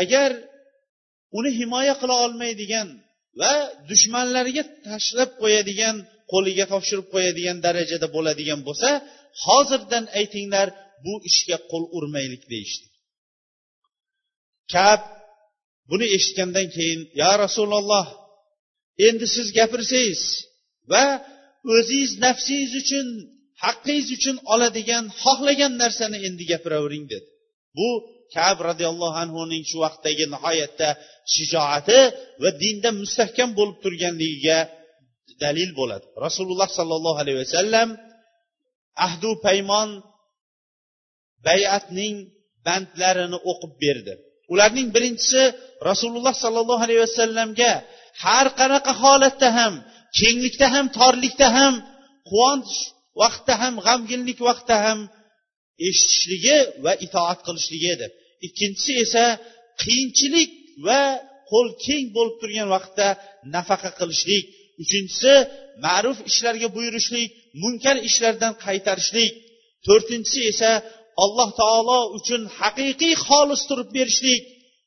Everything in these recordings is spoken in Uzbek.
agar uni himoya qila olmaydigan va dushmanlariga tashlab qo'yadigan qo'liga topshirib qo'yadigan darajada bo'ladigan bo'lsa hozirdan aytinglar bu ishga qo'l urmaylik deyishdi. Kab buni eshitgandan keyin yo rasululloh endi siz gapirsangiz va o'zingiz nafsingiz uchun haqqingiz uchun oladigan xohlagan narsani endi gapiravering dedi. Bu kab roziyallohu anhuning shu vaqtdagi nihoyatda shijoati va dinda mustahkam bo'lib turganligiga dalil bo'ladi. Rasululloh sollallohu alayhi vasallam ahdu paymon bayatning bandlarini o'qib berdi. Ularning birinchisi rasululloh sollallohu alayhi vasallamga har qanaqa holatda ham kenglikda ham torlikda ham quvonch vaqtda ham g'amginlik vaqtda ham eshitishligi va itoat qilishligi edi. Ikkinchisi esa qiyinchilik va qo'l keng bo'lib turgan vaqtda nafaqa qilishlik. Uchinchisi ma'ruf ishlarga buyurishlik munkar ishlardan qaytarishlik. To'rtinchisi esa alloh taolo uchun haqiqiy xolis turib berishlik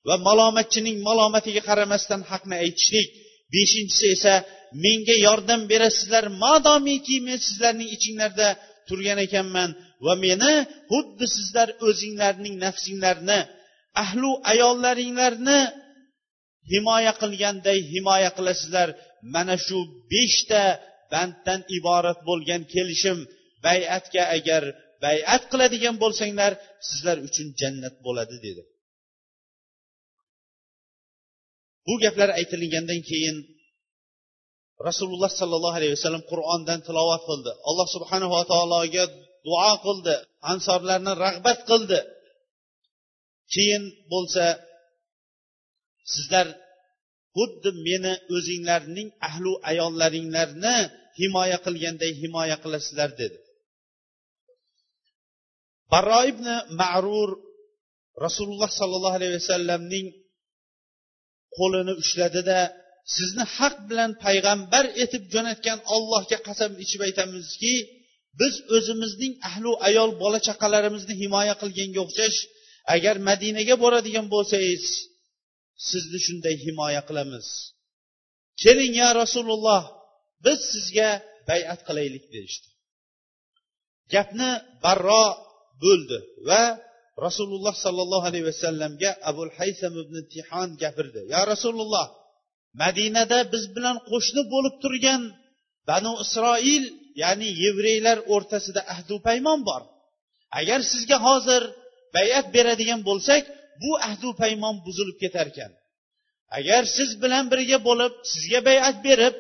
va malomatchining malomatiga qaramasdan haqni aytishlik. Beshinchisi esa menga yordam berasizlar madomiki men sizlarning ichinglarda turgan ekanman. Va meni xuddi sizlar o'zinglarning nafsinglarni ahlu ayollaringlarni himoya qilganday himoya qilasizlar. Mana shu beshta banddan iborat bo'lgan kelishim. Bay'atga agar bay'at qiladigan bo'lsanglar sizlar uchun jannat bo'ladi dedi. Bu gaplar aytilgandan keyin rasululloh sollallohu alayhi vasallam qur'ondan tilovat qildi. Alloh subhanava taologa duo qildi ansorlarni rag'bat qildi. Keyin bo'lsa sizlar xuddi meni o'zinglarning ahlu ayollaringlarni himoya qilganday himoya qilasizlar dedi. Barro ibn ma'rur rasululloh sollallohu alayhi vasallamning qo'lini ushladida sizni haq bilan payg'ambar etib jo'natgan ollohga qasam ichib aytamizki biz o'zimizning ahli ayol bola chaqalarimizni himoya qilganga o'xshash agar madinaga boradigan bo'lsangiz sizni shunday himoya qilamiz. Keling ya rasululloh biz sizga bayat qilaylik deyishdi. Gapni barro bo'ldi va rasululloh sollallohu alayhi vasallamga abul haysam ibn tihon gapirdi. Ya rasululloh madinada biz bilan qo'shni bo'lib turgan banu isroil ya'ni yevreylar o'rtasida ahdu paymon bor. Agar sizga hozir bayat beradigan bo'lsak bu ahdu paymon buzilib ketar ekan agar siz bilan birga bo'lib sizga bayat berib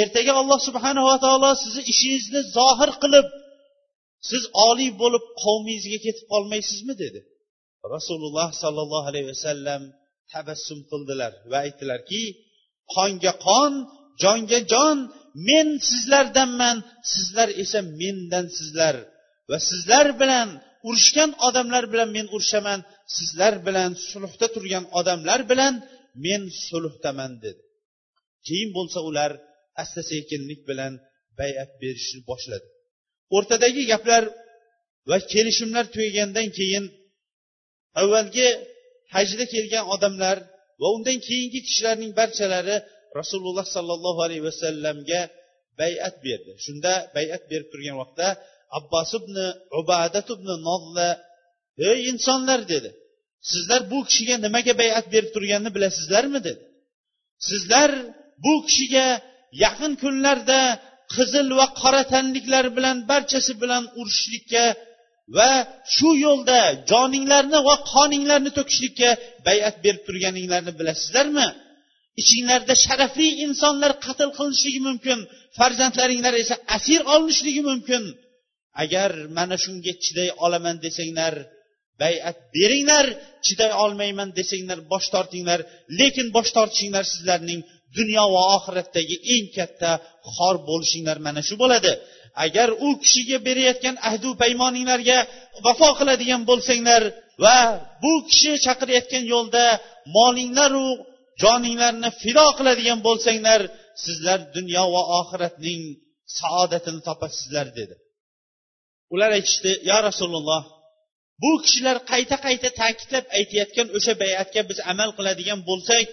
ertaga alloh subhanava taolo sizni ishingizni zohir qilib siz oliy bo'lib qavmingizga ketib qolmaysizmi dedi. Rasululloh sollallohu alayhi vasallam tabassum qildilar va aytdilarki qonga qon jonga jon men sizlardanman sizlar esa mendan sizlar. Va sizlar bilan urushgan odamlar bilan men urushaman sizlar bilan sulhda turgan odamlar bilan men sulhdaman dedi. Keyin bo'lsa ular asta sekinlik bilan bayat berishni boshladi. O'rtadagi gaplar va kelishimlar tugagandan keyin avvalgi hajda kelgan odamlar va undan keyingi kishilarning barchalari rasululloh sollallohu alayhi vasallamga bayat berdi. Shunda bayat berib turgan vaqtda abbos ibn ubadat ibn nolla ey insonlar dedi sizlar bu kishiga nimaga bayat berib turganini bilasizlarmi? dedi. Sizlar bu kishiga yaqin kunlarda qizil va qora tanliklar bilan barchasi bilan urushishlikka va shu yo'lda joninglarni va qoninglarni to'kishlikka bayat berib turganinglarni bilasizlarmi? Ichinglarda sharafli insonlar qatl qilinishligi mumkin farzandlaringlar esa asir olinishligi mumkin. Agar mana shunga chiday olaman desanglar bayat beringlar chiday olmayman desanglar bosh tortinglar. Lekin bosh tortishinglar sizlarning dunyo va oxiratdagi eng katta xor bo'lishinglar mana shu bo'ladi. Agar u kishiga berayotgan ahdu paymoninglarga vafo qiladigan bo'lsanglar va bu kishi chaqirayotgan yo'lda molinglaru joninglarni fido qiladigan bo'lsanglar sizlar dunyo va oxiratning saodatini topasizlar dedi. Ular aytishdi yo rasululloh bu kishilar qayta qayta ta'kidlab aytayotgan o'sha bayatga biz amal qiladigan bo'lsak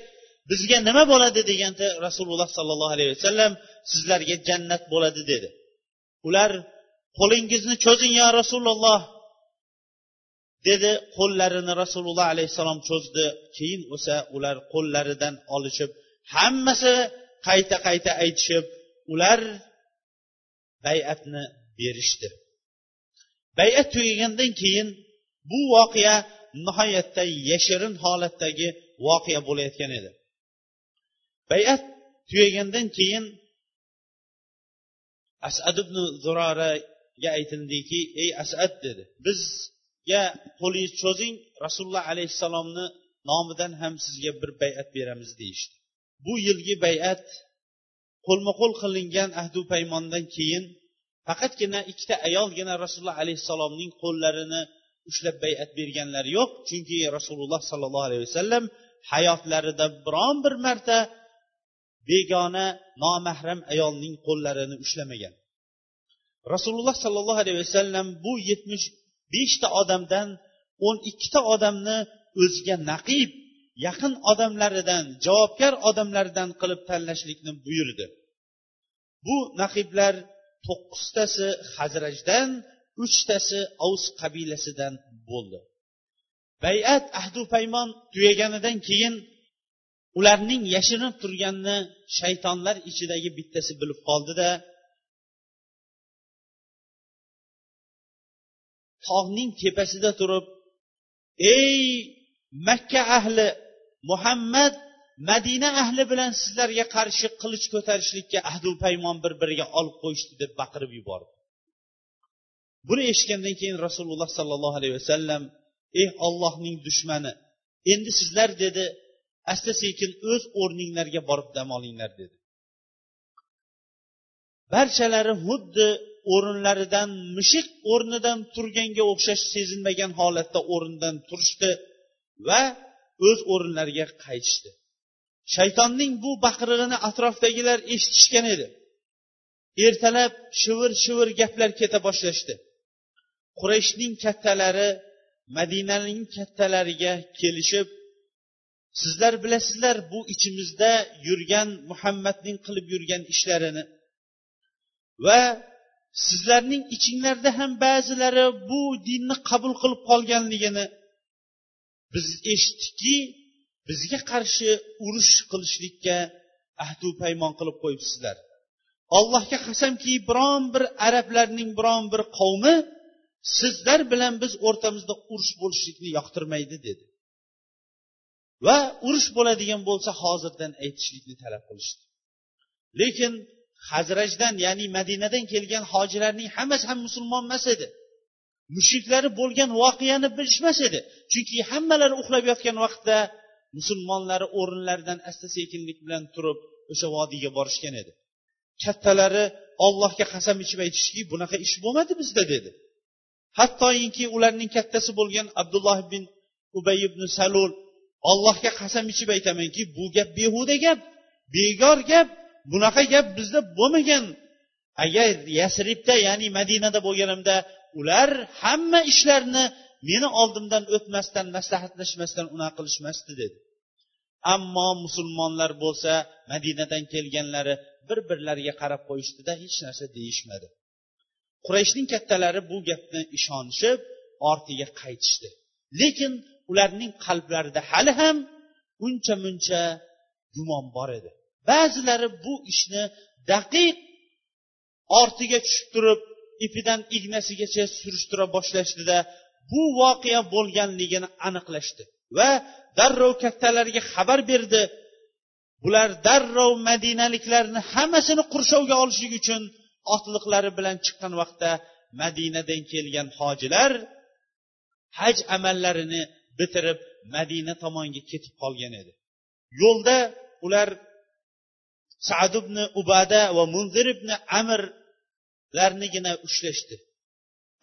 bizga nima bo'ladi? deganda rasululloh sollallohu alayhi vasallam sizlarga jannat bo'ladi dedi. Ular qo'lingizni cho'zing yo rasululloh dedi qo'llarini rasululloh alayhissalom cho'zdi. Keyin o'sa ular qo'llaridan olishib hammasi qayta qayta aytishib ular bay'atni berishdi. Bay'at tugagandan keyin bu voqea nihoyatda yashirin holatdagi voqea bo'layotgan edi. Bay'at tugagandan keyin asad ibn zuroraga aytildiki ey asad dedi biz ya qo'lingizni cho'zing rasululloh alayhissalomni nomidan ham sizga bir bay'at beramiz deyishdi. Bu yilgi bay'at qo'lma qo'l qilingan ahdu paymondan keyin faqatgina ikkita ayolgina rasululloh alayhissalomning qo'llarini ushlab bay'at berganlari yo'q chunki rasululloh sollallohu alayhi vasallam hayotlarida biron bir marta begona nomahram ayolning qo'llarini ushlamagan. Rasululloh sollallohu alayhi vasallam bu yetmish beshta odamdan o'n ikkita odamni o'ziga naqib yaqin odamlaridan javobgar odamlaridan qilib tanlashlikni buyurdi. Bu naqiblar to'qqiztasi hazrajdan uchtasi avs qabilasidan bo'ldi. Bayat ahdu paymon tugaganidan keyin ularning yashirinib turganini shaytonlar ichidagi bittasi bilib qoldida tog'ning tepasida turib ey makka ahli muhammad madina ahli bilan sizlarga qarshi qilich ko'tarishlikka ahdu paymon bir biriga olib qo'yishdi deb baqirib yubordi. Buni eshitgandan keyin rasululloh sollallohu alayhi vasallam ey ollohning dushmani endi sizlar dedi asta sekin o'z o'rninglarga borib dam olinglar dedi. Barchalari xuddi o'rinlaridan mushuk o'rnidan turganga o'xshash sezilmagan holatda o'rnidan turishdi va o'z o'rinlariga qaytishdi. Shaytonning bu baqirig'ini atrofdagilar eshitishgan edi. Ertalab shivir shivir gaplar keta boshlashdi. Qurayshning kattalari madinaning kattalariga kelishib sizlar bilasizlar bu ichimizda yurgan muhammadning qilib yurgan ishlarini va sizlarning ichinglarda ham ba'zilari bu dinni qabul qilib qolganligini biz eshitdikki bizga qarshi urush qilishlikka ahdu paymon qilib qo'yibsizlar. Allohga qasamki biron bir arablarning biron bir qavmi sizlar bilan biz o'rtamizda urush bo'lishlikni yoqtirmaydi dedi. Va urush bo'ladigan bo'lsa hozirdan aytishlikni talab qilishdi. Lekin hazrajdan ya'ni madinadan kelgan hojilarning hammasi ham musulmon emas edi. Mushriklari bo'lgan voqeani bilishmas edi. Chunki hammalari uxlab yotgan vaqtda musulmonlari o'rinlaridan asta sekinlik bilan turib o'sha vodiyga borishgan edi. Kattalari ollohga qasam ichib aytishdiki bunaqa ish bo'lmadi bizda dedi. Hattoyinki ularning kattasi bo'lgan abdulloh ibn ubay ibn salul ollohga qasam ichib aytamanki bu gap behuda gap begor gap bunaqa gap bizda bo'lmagan. Agar yasribda ya'ni madinada bo'lganimda ular hamma ishlarni meni oldimdan o'tmasdan maslahatlashmasdan unaqa qilishmasdi dedi. Ammo musulmonlar bo'lsa madinadan kelganlari bir birlariga qarab qo'yishdida hech narsa deyishmadi. Qurayshning kattalari bu gapni ishonishib ortiga qaytishdi. Lekin ularning qalblarida hali ham uncha muncha gumon bor edi. Ba'zilari bu ishni daqiq ortiga tushib turib ipidan ignasigacha surishtira boshlashdida bu voqea bo'lganligini aniqlashdi va darrov kattalarga xabar berdi. Bular darrov madinaliklarni hammasini qurshovga olishlik uchun otliqlari bilan chiqqan vaqtda madinadan kelgan hojilar haj amallarini bitirib madina tomonga ketib qolgan edi. Yo'lda ular sad ibn ubada va munzir ibn amirlarnigina ushlashdi.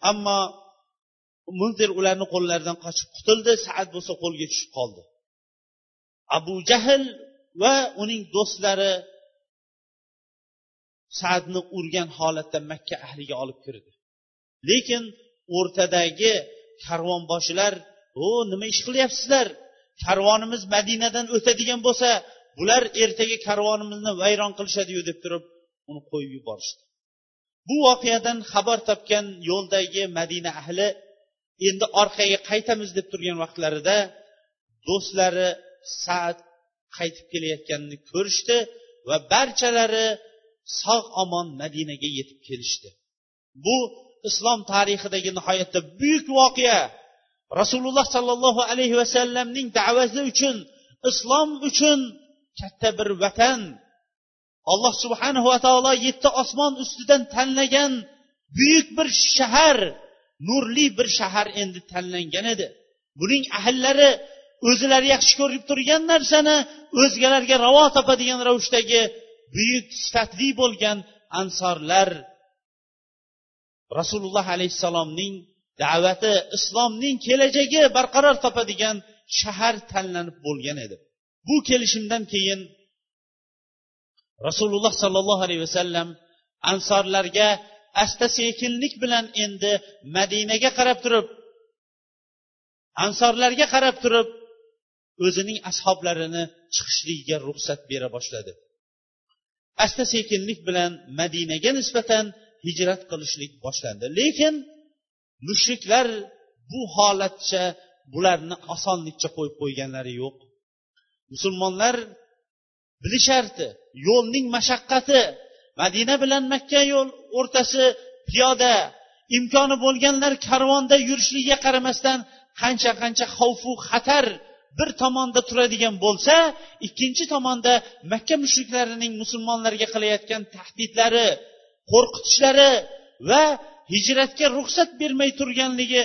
Ammo munzir ularni qo'llaridan qochib qutuldi saad bo'lsa qo'lga tushib qoldi. Abu jahl va uning do'stlari saadni urgan holatda makka ahliga olib kirdi. Lekin o'rtadagi karvonboshilar o nima ish qilyapsizlar? Karvonimiz madinadan o'tadigan bo'lsa bular ertaga karvonimizni vayron qilishadiyu deb turib uni qo'yib yuborishdi. Bu voqeadan xabar topgan yo'ldagi madina ahli endi orqaga qaytamiz deb turgan vaqtlarida do'stlari saad qaytib kelayotganini ko'rishdi va barchalari sog' omon madinaga yetib kelishdi. Bu islom tarixidagi nihoyatda buyuk voqea. Rasululloh sollallohu alayhi vasallamning da'vati uchun islom uchun katta bir vatan. Alloh subhanahu va taolo yetti osmon ustidan tanlagan buyuk bir shahar nurli bir shahar endi tanlangan edi. Buning ahllari o'zilari yaxshi ko'rib turgan narsani o'zgalarga ravo topadigan ravishdagi buyuk sifatli bo'lgan ansorlar rasululloh alayhissalomning da'vati islomning kelajagi barqaror topadigan shahar tanlanib bo'lgan edi. Bu kelishimdan keyin rasululloh sollallohu alayhi vasallam ansorlarga asta sekinlik bilan endi madinaga qarab turib ansorlarga qarab turib o'zining ashoblarini chiqishligiga ruxsat bera boshladi. Asta sekinlik bilan madinaga nisbatan hijrat qilishlik boshlandi. Lekin mushriklar bu holatcha bularni osonlikcha qo'yib qo'yganlari yo'q. Musulmonlar bilishardi yo'lning mashaqqati madina bilan makka yo'l o'rtasi piyoda imkoni bo'lganlar karvonda yurishligiga qaramasdan qancha qancha xavfu xatar bir tomonda turadigan bo'lsa ikkinchi tomonda makka mushriklarining musulmonlarga qilayotgan tahdidlari qo'rqitishlari va hijratga ruxsat bermay turganligi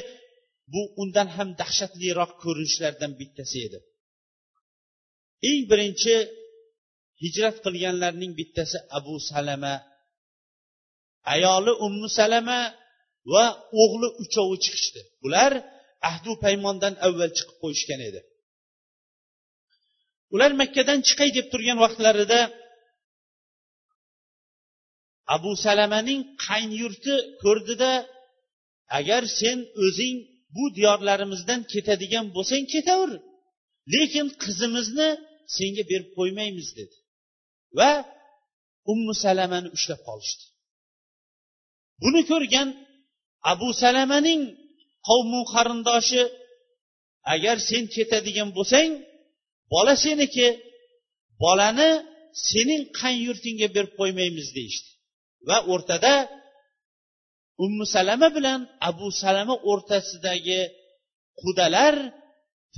bu undan ham dahshatliroq ko'rinishlardan bittasi edi. Eng birinchi hijrat qilganlarning bittasi abu salama. Ayoli ummu salama va o'g'li uchovi chiqishdi. Bular ahdu paymondan avval chiqib qo'yishgan edi. Ular makkadan chiqay deb turgan vaqtlarida abu salamaning qayn yurti ko'rdida agar sen o'zing bu diyorlarimizdan ketadigan bo'lsang ketaver lekin qizimizni senga berib qo'ymaymiz dedi. Va ummu salamani ushlab qolishdi. Buni ko'rgan abu salamaning qavmu qarindoshi agar sen ketadigan bo'lsang bola seniki bolani sening qan yurtingga berib qo'ymaymiz deyishdi. Va o'rtada ummu salama bilan abu salama o'rtasidagi qudalar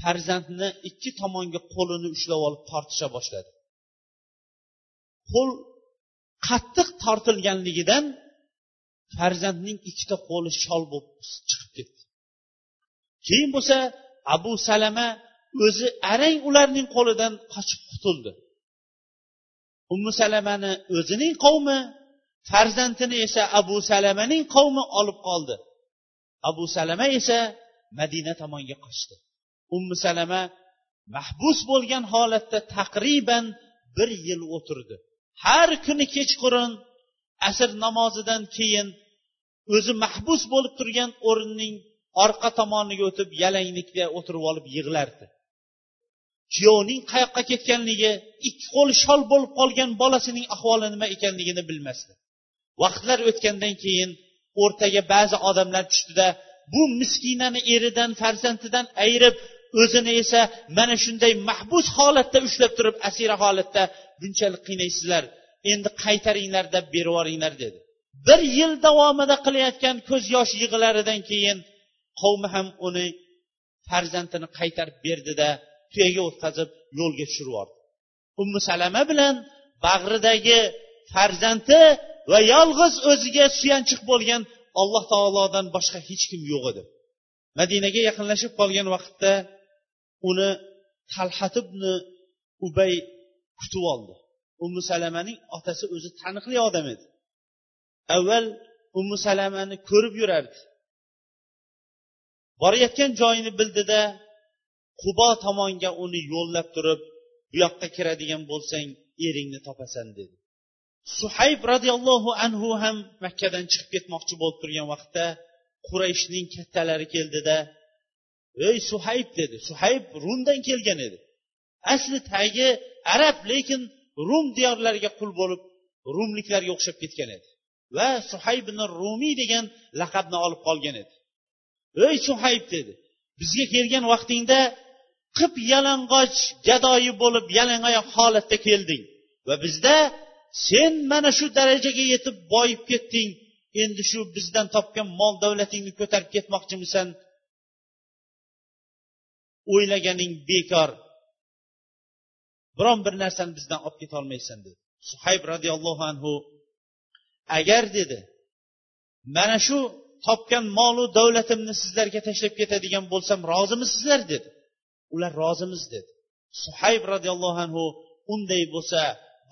farzandni ikki tomonga qo'lini ushlab olib tortisha boshladi. Qo'l qattiq tortilganligidan farzandning ikkita qo'li shol bo'lib chiqib ketdi. Keyin bo'lsa abu salama o'zi arang ularning qo'lidan qochib qutuldi. Ummu salamani o'zining qavmi farzandini esa abu salamaning qavmi olib qoldi. Abu salama esa madina tomonga qochdi. Ummu salama mahbus bo'lgan holatda taqriban bir yil o'tirdi. Har kuni kechqurun asr namozidan keyin o'zi mahbus bo'lib turgan o'rinning orqa tomoniga o'tib yalanglikda o'tirib olib yig'lardi. Kuyovning qayoqqa ketganligi ikki qo'li shol bo'lib qolgan bolasining ahvoli nima ekanligini bilmasdi. Vaqtlar o'tgandan keyin o'rtaga ba'zi odamlar tushdida bu miskinani eridan farzandidan ayirib o'zini esa mana shunday mahbus holatda ushlab turib asira holatda bunchalik qiynaysizlar endi qaytaringlar deb berib yuboringlar dedi. Bir yil davomida qilayotgan ko'z yosh yig'ilaridan keyin qavmi ham uni farzandini qaytarib berdida tuyaga o'tkazib yo'lga tushirib yubordi. Ummu salama bilan bag'ridagi farzandi va yolg'iz o'ziga suyanchiq bo'lgan alloh taolodan boshqa hech kim yo'q edi. Madinaga yaqinlashib qolgan vaqtda uni talhat ibn ubay kutib oldi. Ummu salamaning otasi o'zi taniqli odam edi. Avval ummu salamani ko'rib yurardi. Borayotgan joyini bildida qubo tomonga uni yo'llab turib bu yoqqa kiradigan bo'lsang eringni topasan dedi. Suhayb roziyallohu anhu ham makkadan chiqib ketmoqchi bo'lib turgan vaqtda qurayshning kattalari keldida ey suhayb dedi. Suhayb rumdan kelgan edi. Asli tagi arab lekin rum diyorlariga qul bo'lib rumliklarga o'xshab ketgan edi. Va suhaybni rumiy degan laqabni olib qolgan edi. Ey suhayb dedi bizga kelgan vaqtingda qip yalang'och gadoyi bo'lib yalangoyoq holatda kelding va bizda sen mana shu darajaga yetib boyib ketding. Endi shu bizdan topgan mol davlatingni ko'tarib ketmoqchimisan. O'ylaganing bekor. Biron bir narsani bizdan olib ketolmaysan dedi. Suhayb roziyallohu anhu agar dedi mana shu topgan molu davlatimni sizlarga tashlab ketadigan bo'lsam rozimisizlar dedi. Ular rozimiz dedi. Suhayb roziyallohu anhu unday bo'lsa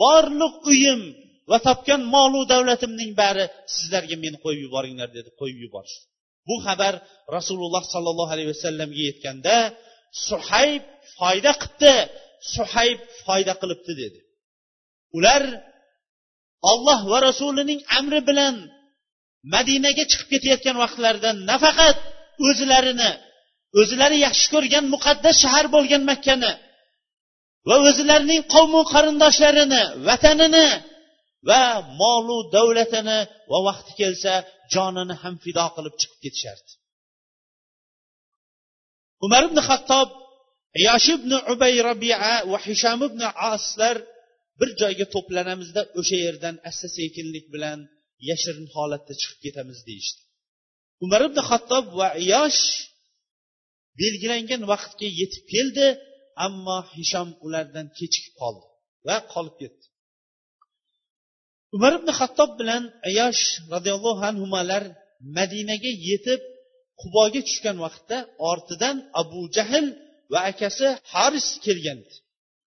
borliq uyim va topgan molu davlatimning bari sizlarga meni qo'yib yuboringlar dedi. Qo'yib yuborishdi. Bu xabar rasululloh sollallohu alayhi vasallamga yetganda suhayb foyda qilibdi suhayb foyda qilibdi dedi. Ular olloh va rasulining amri bilan madinaga chiqib ketayotgan vaqtlarida nafaqat o'zlarini o'zlari yaxshi ko'rgan muqaddas shahar bo'lgan makkani va o'zlarining qavmu qarindoshlarini vatanini va molu davlatini va vaqti kelsa jonini ham fido qilib chiqib ketishardi. Umar ibn xattob yosh ibn ubay robia va hisham ibn aslar bir joyga to'planamizda o'sha yerdan asta sekinlik bilan yashirin holatda chiqib ketamiz deyishdi. Umar ibn xattob va yosh belgilangan vaqtga yetib keldi ammo hishom ulardan kechikib qoldi va qolib ketdi. Umar ibn xattob bilan ayosh roziyallohu anhular madinaga yetib quboga tushgan vaqtda ortidan abu jahl va akasi haris kelgandi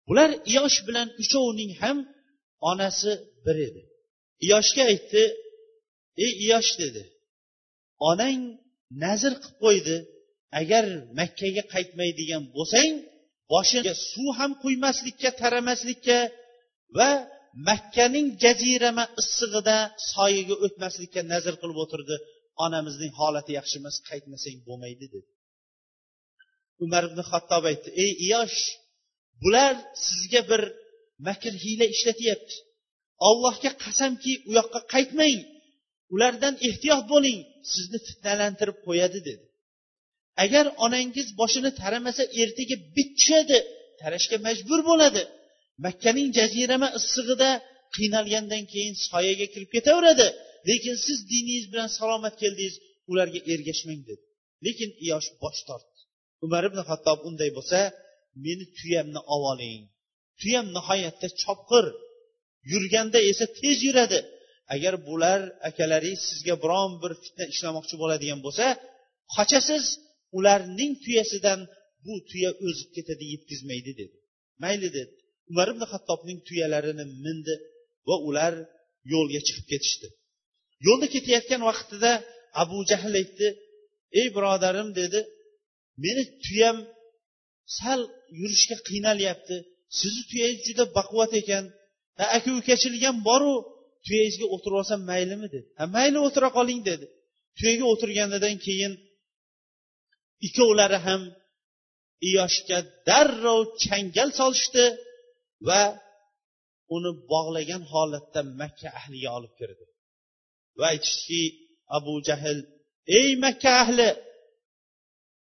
bular iyosh bilan uchovining ham onasi bir edi. Iyoshga aytdi ey iyosh dedi. Onang nazr qilib qo'ydi. Agar makkaga qaytmaydigan bo'lsang boshiga suv ham quymaslikka taramaslikka va makkaning jazirama issig'ida soyaga o'tmaslikka nazr qilib o'tirdi. Onamizning holati yaxshi emas qaytmasang bo'lmaydi dedi. Umar ibn xattob aytdi ey iyosh bular sizga bir makr hiyla ishlatyapti. Allohga qasamki u yoqqa qaytmang ulardan ehtiyot bo'ling sizni fitnalantirib qo'yadi dedi. Agar onangiz boshini taramasa ertaga bit tushadi tarashga majbur bo'ladi. Makkaning jazirama issig'ida qiynalgandan keyin soyaga kirib ketaveradi. Lekin siz diningiz bilan salomat keldingiz ularga ergashmang dedi. Lekin yosh bosh tortdi. Umar ibn hattob unday bo'lsa meni tuyamni olib oling. Tuyam nihoyatda chopqir. Yurganda esa tez yuradi. Agar bular akalaringiz sizga biron bir fitna ishlamoqchi bo'ladigan bo'lsa qochasiz ularning tuyasidan bu tuya o'zib ketadi yetkazmaydi dedi. Mayli dedi. Umar ibn hattobning tuyalarini mindi va ular yo'lga chiqib ketishdi. Yo'lda ketayotgan vaqtida abu jahl aytdi ey birodarim dedi meni tuyam sal yurishga qiynalyapti. Sizni tuyangiz juda baquvvat ekan. Ha aka ukachilik ham boru tuyangizga o'tirib olsam maylimi? dedi. Ha mayli o'tira qoling dedi. Tuyaga o'tirganidan keyin ikkovlari ham iyoshga darrov changal solishdi va uni bog'lagan holatda makka ahliga olib kirdi. Va aytishdiki abu jahl ey makka ahli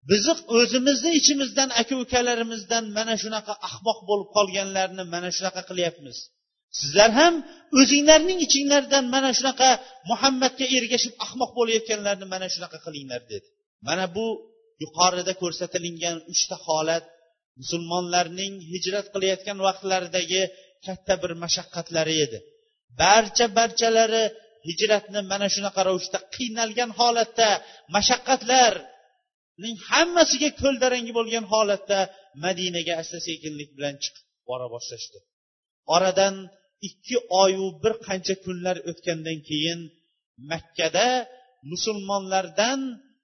bizni o'zimizni ichimizdan aka ukalarimizdan mana shunaqa ahmoq bo'lib qolganlarni mana shunaqa qilyapmiz. Sizlar ham o'zinglarning ichinglardan mana shunaqa muhammadga ergashib ahmoq bo'layotganlarni mana shunaqa qilinglar dedi. Mana bu yuqorida ko'rsatilgan uchta holat musulmonlarning hijrat qilayotgan vaqtlaridagi katta bir mashaqqatlari edi. Barcha barchalari hijratni mana shunaqa ravishda qiynalgan holatda mashaqqatlarning hammasiga ko'ldarangi bo'lgan holatda madinaga asta sekinlik bilan chiqib bora boshlashdi. Oradan ikki oyu bir qancha kunlar o'tgandan keyin makkada musulmonlardan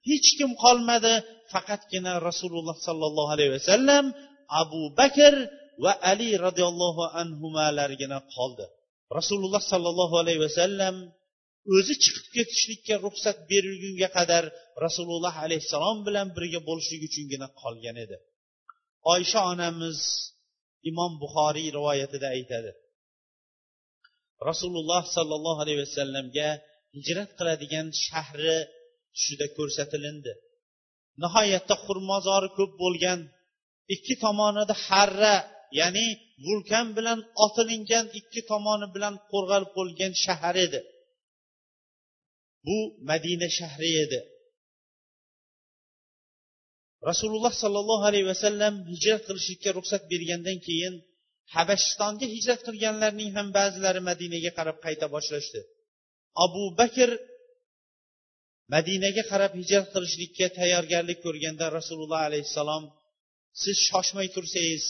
hech kim qolmadi faqatgina rasululloh sollallohu alayhi vasallam abu bakr va ali roziyallohu anhulargina qoldi. Rasululloh sollallohu alayhi vasallam o'zi chiqib ketishlikka ruxsat berilgunga qadar rasululloh alayhissalom bilan birga bo'lishlik uchungina qolgan edi. Oysha onamiz imom buxoriy rivoyatida aytadi. Rasululloh sollallohu alayhi vasallamga hijrat qiladigan shahri tushida ko'rsatilindi. Nihoyatda xurmozori ko'p bo'lgan ikki tomonida harra ya'ni vulkan bilan otilingan ikki tomoni bilan qo'rg'alib bo'lgan shahar edi. Bu madina shahri edi. Rasululloh sollallohu alayhi vasallam hijrat qilishlikka ruxsat bergandan keyin habashistonga hijrat qilganlarning ham ba'zilari madinaga qarab qayta boshlashdi. Abu bakr madinaga qarab hijrat qilishlikka tayyorgarlik ko'rganda rasululloh alayhissalom siz shoshmay tursangiz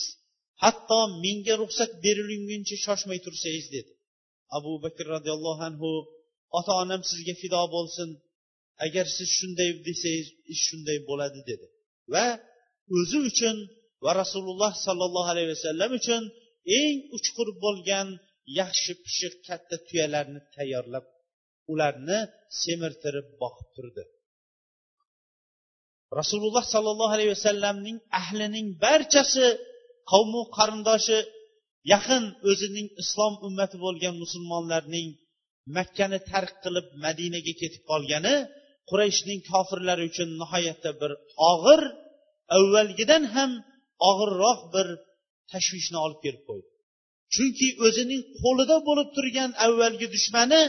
hatto menga ruxsat berilguncha shoshmay tursangiz dedi. Abu bakr roziyallohu anhu ota onam sizga fido bo'lsin agar siz shunday desangiz ish shunday bo'ladi dedi. Va o'zi uchun va rasululloh sollallohu alayhi vasallam uchun eng uchqur bo'lgan yaxshi pishiq katta tuyalarni tayyorlab ularni semirtirib boqib turdi. Rasululloh sollallohu alayhi vasallamning ahlining barchasi qavmu qarindoshi yaqin o'zining islom ummati bo'lgan musulmonlarning makkani tark qilib madinaga ketib qolgani qurayshning kofirlari uchun nihoyatda bir og'ir avvalgidan ham og'irroq bir tashvishni olib kelib qo'ydi. Chunki o'zining qo'lida bo'lib turgan avvalgi dushmani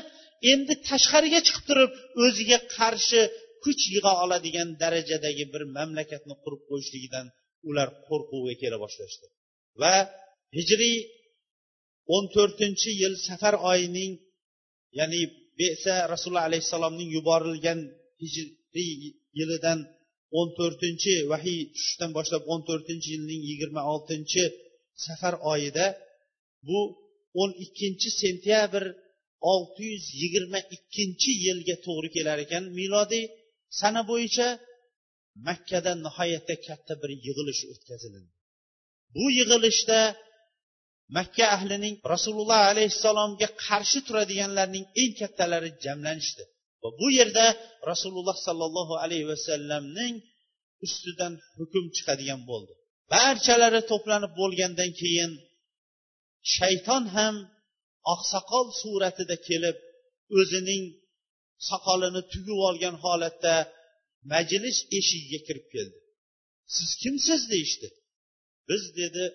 endi tashqariga chiqib turib o'ziga qarshi kuch yig'a oladigan darajadagi bir mamlakatni qurib qo'yishligidan ular qo'rquvga kela boshlashdi. Va hijriy o'n to'rtinchi yil safar oyining ya'ni besa rasululloh alayhissalomning yuborilgan hijriy yilidan o'n to'rtinchi vahiy tushishdan boshlab o'n to'rtinchi yilning yigirma oltinchi safar oyida bu o'n ikkinchi sentyabr olti yuz yigirma ikkinchi yilga to'g'ri kelar ekan. Milodiy sana bo'yicha makkada nihoyatda katta bir yig'ilish o'tkazilindi bu yig'ilishda makka ahlining rasululloh alayhissalomga qarshi turadiganlarning eng kattalari jamlanishdi. Va bu yerda rasululloh sollallohu alayhi vasallamning ustidan hukm chiqadigan bo'ldi. Barchalari to'planib bo'lgandan keyin shayton ham oqsoqol suratida kelib o'zining soqolini tugib olgan holatda majlis eshigiga kirib keldi. Siz kimsiz? deyishdi. Biz dedi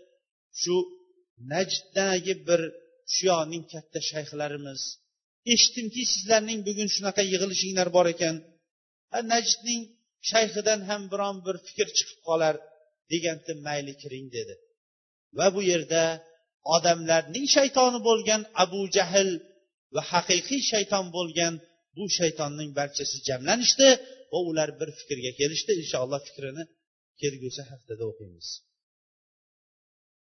shu najddagi bir shuyoning katta shayxlarimiz. Eshitdimki sizlarning bugun shunaqa yig'ilishinglar bor ekan. Najdning shayxidan ham biron bir fikr chiqib qolar deganda mayli kiring dedi. Va bu yerda odamlarning shaytoni bo'lgan abu jahl va haqiqiy shayton bo'lgan bu shaytonning barchasi jamlanishdi va ular bir fikrga kelishdi. Inshaalloh fikrini kelgusi haftada o'qiymiz.